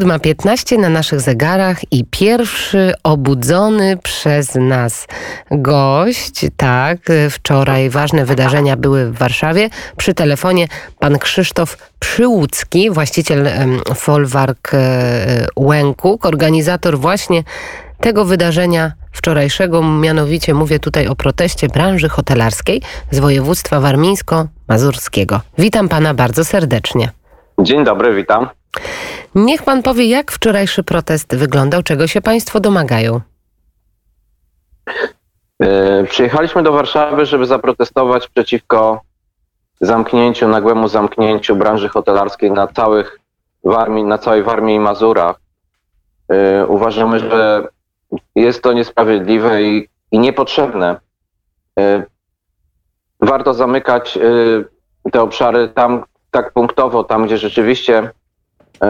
7.15 na naszych zegarach i pierwszy obudzony przez nas gość. Tak, wczoraj ważne wydarzenia były w Warszawie. Przy telefonie pan Krzysztof Przyłucki, właściciel Folwark e, Łękuk, organizator właśnie tego wydarzenia wczorajszego, mianowicie mówię tutaj o proteście branży hotelarskiej z województwa warmińsko-mazurskiego. Witam pana bardzo serdecznie. Dzień dobry, witam. Niech pan powie, jak wczorajszy protest wyglądał, czego się państwo domagają? E, przyjechaliśmy do Warszawy, żeby zaprotestować przeciwko zamknięciu, nagłemu zamknięciu branży hotelarskiej na, całych Warmii, na całej Warmii i Mazurach. E, uważamy, że jest to niesprawiedliwe i, i niepotrzebne. E, warto zamykać te obszary tam tak punktowo, tam gdzie rzeczywiście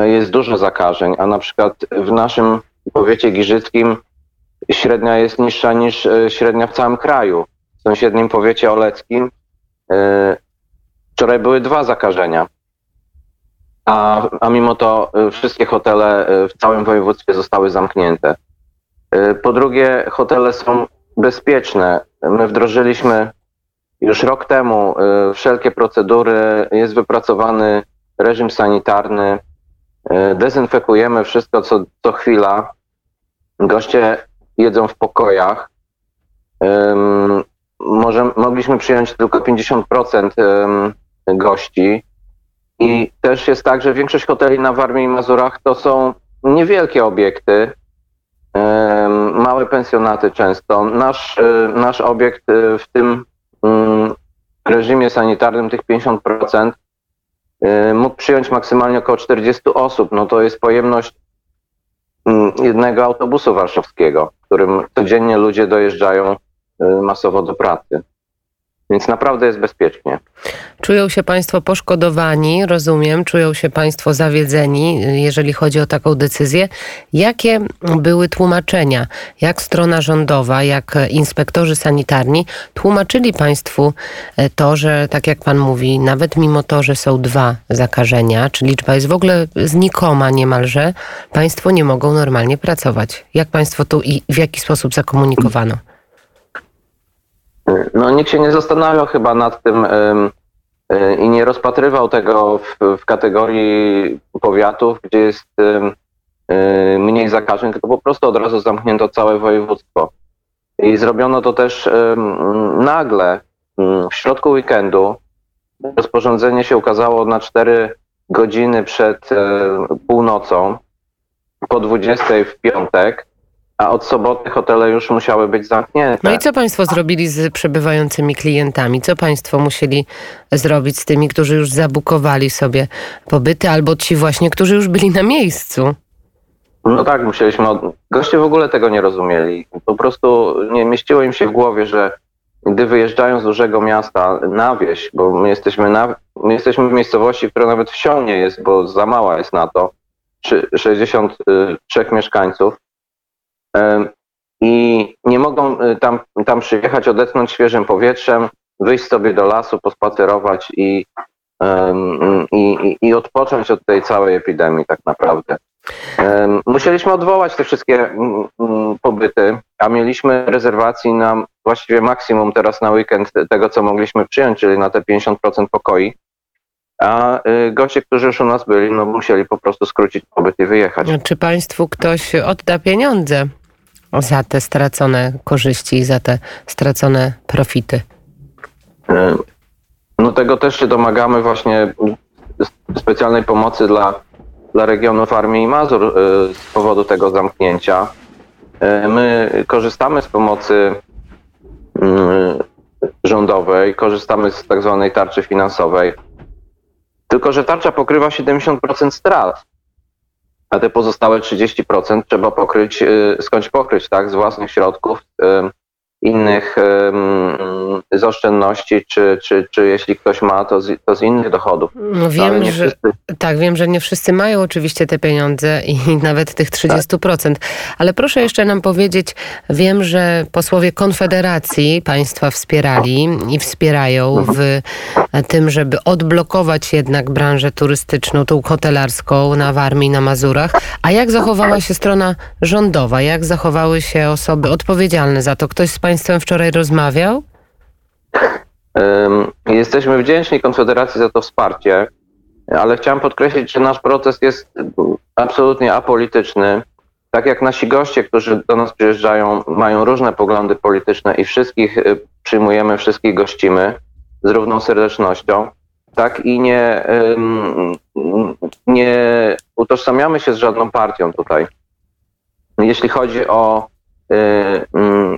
jest dużo zakażeń, a na przykład w naszym powiecie giżyckim średnia jest niższa niż e, średnia w całym kraju. W sąsiednim powiecie oleckim e, wczoraj były dwa zakażenia, a, a mimo to wszystkie hotele w całym województwie zostały zamknięte. Po drugie, hotele są bezpieczne. My wdrożyliśmy już rok temu wszelkie procedury, jest wypracowany reżim sanitarny, E, dezynfekujemy wszystko co, co chwila. Goście jedzą w pokojach. Może, mogliśmy przyjąć tylko 50% gości. I też jest tak, że większość hoteli na Warmii i Mazurach to są niewielkie obiekty, małe pensjonaty często. Nasz, e, nasz obiekt e, w tym mm, reżimie sanitarnym, tych 50%, Y, mógł przyjąć maksymalnie około 40 osób. No to jest pojemność mm, jednego autobusu warszawskiego, którym codziennie ludzie dojeżdżają y, masowo do pracy. Więc naprawdę jest bezpiecznie. Czują się Państwo poszkodowani, rozumiem, czują się Państwo zawiedzeni, jeżeli chodzi o taką decyzję. Jakie były tłumaczenia? Jak strona rządowa, jak inspektorzy sanitarni tłumaczyli Państwu e, to, że tak jak Pan mówi, nawet mimo to, że są dwa zakażenia, czy liczba jest w ogóle znikoma niemalże, Państwo nie mogą normalnie pracować. Jak Państwo tu i w jaki sposób zakomunikowano? No nikt się nie zastanawiał chyba nad tym y, i nie rozpatrywał tego w, w kategorii powiatów, gdzie jest y, mniej zakażeń, tylko po prostu od razu zamknięto całe województwo. I zrobiono to też nagle, w środku weekendu. Rozporządzenie się ukazało na 4 godziny przed e, północą, po 20 w piątek a od soboty hotele już musiały być zamknięte. No i co Państwo zrobili z przebywającymi klientami? Co Państwo musieli zrobić z tymi, którzy już zabukowali sobie pobyty, albo ci właśnie, którzy już byli na miejscu? No tak, musieliśmy. Od... Goście w ogóle tego nie rozumieli. Po prostu nie mieściło im się w głowie, że gdy wyjeżdżają z dużego miasta na wieś, bo my jesteśmy, na, my jesteśmy w miejscowości, która nawet wsią nie jest, bo za mała jest na to, 63 mieszkańców, i nie mogą y, tam, tam przyjechać, odetchnąć świeżym powietrzem, wyjść sobie do lasu, pospacerować i, i, i odpocząć od tej całej epidemii tak naprawdę. Musieliśmy odwołać te wszystkie mm, mm, pobyty, a mieliśmy rezerwacji na właściwie maksimum teraz na weekend tego, co mogliśmy przyjąć, czyli na te 50% pokoi. A y, goście, którzy już u nas byli, no musieli po prostu skrócić pobyt i wyjechać. Czy państwu ktoś odda pieniądze za te stracone korzyści i za te stracone profity? E, no tego też się domagamy właśnie specjalnej pomocy dla, dla regionów Armii i Mazur e, z powodu tego zamknięcia. E, my korzystamy z pomocy mm, rządowej, korzystamy z tak zwanej tarczy finansowej. Tylko, że tarcza pokrywa 70% strat a te pozostałe 30% trzeba pokryć, y, skądś pokryć, tak, z własnych środków. Innych z oszczędności, czy, czy, czy jeśli ktoś ma, to z, to z innych dochodów. No wiem, że, wszyscy... tak, wiem, że nie wszyscy mają oczywiście te pieniądze i nawet tych 30%. Tak. Ale proszę jeszcze nam powiedzieć, wiem, że posłowie Konfederacji państwa wspierali i wspierają w tym, żeby odblokować jednak branżę turystyczną, tą hotelarską na Warmii, na Mazurach. A jak zachowała się strona rządowa? Jak zachowały się osoby odpowiedzialne za to? Ktoś z Państwem wczoraj rozmawiał? Jesteśmy wdzięczni Konfederacji za to wsparcie, ale chciałem podkreślić, że nasz protest jest absolutnie apolityczny. Tak jak nasi goście, którzy do nas przyjeżdżają, mają różne poglądy polityczne i wszystkich y, przyjmujemy, wszystkich gościmy z równą serdecznością, tak i nie, nie utożsamiamy się z żadną partią tutaj. Jeśli chodzi o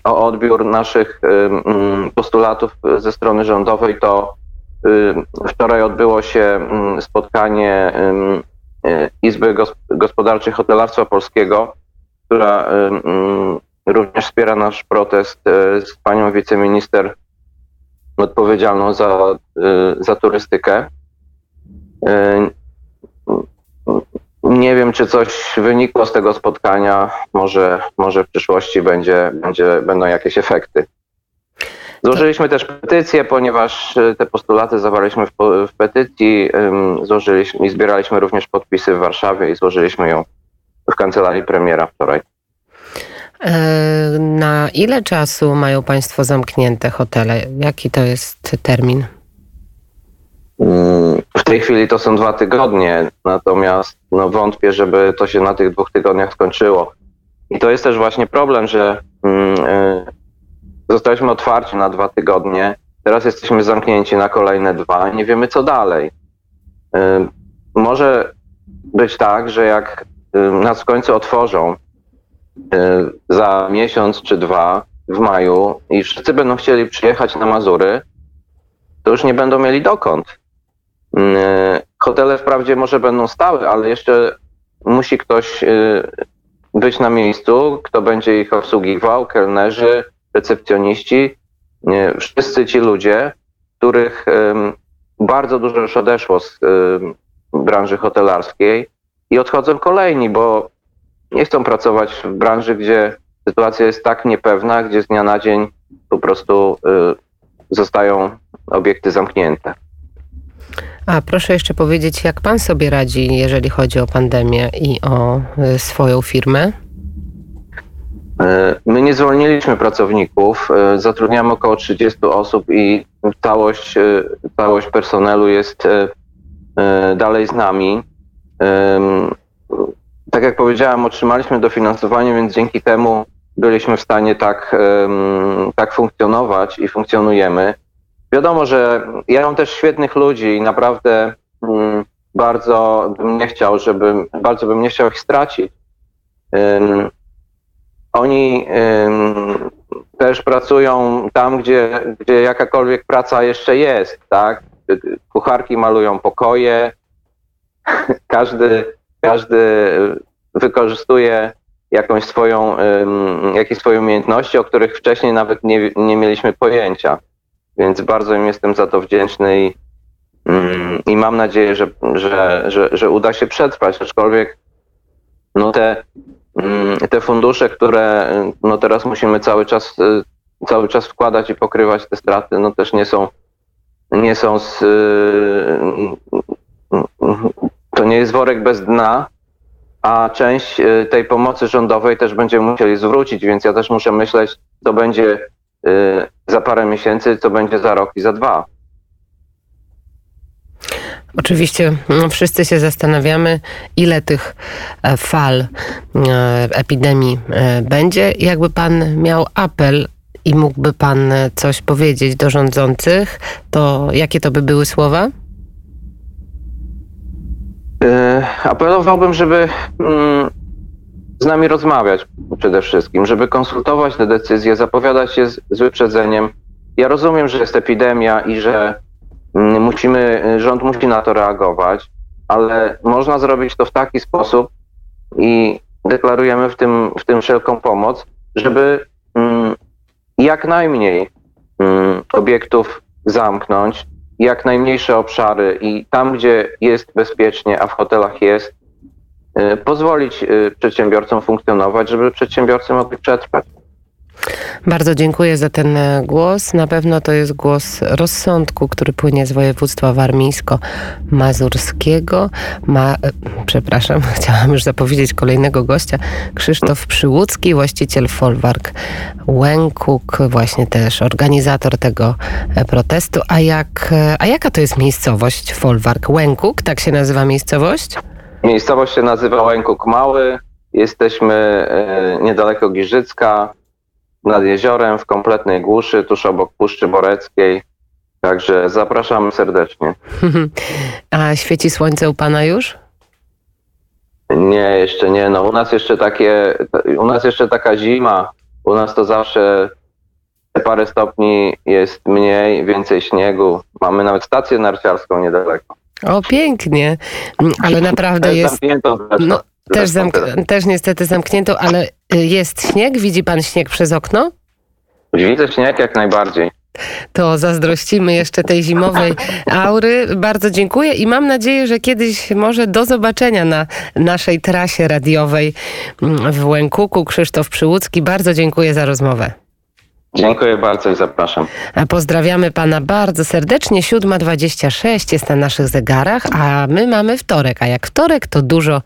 o odbiór naszych y, mm, postulatów ze strony rządowej, to y, wczoraj odbyło się mm, spotkanie Izby Gospodarczej Hotelarstwa Polskiego, która również wspiera nasz protest z panią wiceminister odpowiedzialną za, za turystykę. Nie wiem, czy coś wynikło z tego spotkania. Może, może w przyszłości będzie, będzie, będą jakieś efekty. Złożyliśmy też petycję, ponieważ e, te postulaty zawarliśmy w, w petycji. Złożyliśmy i zbieraliśmy również podpisy w Warszawie i złożyliśmy ją w kancelarii premiera wczoraj. E, na ile czasu mają Państwo zamknięte hotele? Jaki to jest termin? Tej chwili to są dwa tygodnie, natomiast no, wątpię, żeby to się na tych dwóch tygodniach skończyło. I to jest też właśnie problem, że mm, y, zostaliśmy otwarci na dwa tygodnie, teraz jesteśmy zamknięci na kolejne dwa, nie wiemy co dalej. Y, może być tak, że jak y, nas w końcu otworzą za miesiąc czy dwa w maju i wszyscy będą chcieli przyjechać na Mazury, to już nie będą mieli dokąd. E, hotele wprawdzie może będą stałe, ale jeszcze musi ktoś e, być na miejscu, kto będzie ich obsługiwał, kelnerzy, recepcjoniści, wszyscy ci ludzie, których bardzo dużo już odeszło z branży hotelarskiej i odchodzą kolejni, bo nie chcą pracować w branży, gdzie sytuacja jest tak niepewna, gdzie z dnia na dzień po prostu e, zostają obiekty zamknięte. A proszę jeszcze powiedzieć, jak pan sobie radzi, jeżeli chodzi o pandemię i o y, swoją firmę? E, my nie zwolniliśmy pracowników, e, zatrudniamy około 30 osób i całość, e, całość personelu jest dalej z nami. Tak jak powiedziałem, otrzymaliśmy dofinansowanie, więc dzięki temu byliśmy w stanie tak, tak funkcjonować i funkcjonujemy. Wiadomo, że ja mam też świetnych ludzi i naprawdę mm, bardzo bym nie chciał, żeby, bardzo bym nie chciał ich stracić. Um, oni um, też pracują tam, gdzie, gdzie jakakolwiek praca jeszcze jest, tak? Kucharki malują pokoje, każdy, każdy wykorzystuje jakąś swoją, um, jakieś swoje umiejętności, o których wcześniej nawet nie, nie mieliśmy pojęcia. Więc bardzo im jestem za to wdzięczny i, mm, i mam nadzieję, że, że, że, że uda się przetrwać, aczkolwiek no te, mm, te fundusze, które no teraz musimy cały czas, cały czas wkładać i pokrywać te straty, no też nie są, nie są z, to nie jest worek bez dna, a część tej pomocy rządowej też będziemy musieli zwrócić, więc ja też muszę myśleć, co będzie Y, za parę miesięcy, co będzie za rok i za dwa. Oczywiście no, wszyscy się zastanawiamy, ile tych e, fal e, epidemii e, będzie. Jakby pan miał apel i mógłby pan coś powiedzieć do rządzących, to jakie to by były słowa? Apelowałbym, żeby mm, z nami rozmawiać przede wszystkim, żeby konsultować te decyzje, zapowiadać je z, z wyprzedzeniem. Ja rozumiem, że jest epidemia i że mm, musimy, rząd musi na to reagować, ale można zrobić to w taki sposób i deklarujemy w tym, w tym wszelką pomoc, żeby mm, jak najmniej mm, obiektów zamknąć, jak najmniejsze obszary i tam, gdzie jest bezpiecznie, a w hotelach jest, pozwolić y, przedsiębiorcom funkcjonować, żeby przedsiębiorcy mogli przetrwać. Bardzo dziękuję za ten e, głos. Na pewno to jest głos rozsądku, który płynie z województwa warmińsko-mazurskiego. Ma, e, przepraszam, chciałam już zapowiedzieć kolejnego gościa. Krzysztof Przyłucki, właściciel Folwark Łękuk, właśnie też organizator tego e, protestu. A, jak, a jaka to jest miejscowość Folwark Łękuk? Tak się nazywa miejscowość? Miejscowość się nazywa Łękuk Mały. Jesteśmy e, niedaleko Giżycka, nad jeziorem, w kompletnej głuszy, tuż obok Puszczy Boreckiej. Także zapraszamy serdecznie. A świeci słońce u pana już? Nie, jeszcze nie. No, u nas jeszcze takie, u nas jeszcze taka zima. U nas to zawsze te parę stopni jest mniej, więcej śniegu. Mamy nawet stację narciarską niedaleko. O, pięknie. Mm, Ale naprawdę Też jest. zamkniętą zresztą. No, też, Zresztą zamk- też niestety zamknięto, ale y, jest śnieg. Widzi pan śnieg przez okno? Widzę śnieg jak najbardziej. To zazdrościmy jeszcze tej zimowej aury. Bardzo dziękuję i mam nadzieję, że kiedyś może do zobaczenia na naszej trasie radiowej mm, w Łękuku. Krzysztof Przyłucki, bardzo dziękuję za rozmowę. Dziękuję bardzo i zapraszam. Pozdrawiamy pana bardzo serdecznie. 7.26 jest na naszych zegarach, a my mamy wtorek. A jak wtorek, to dużo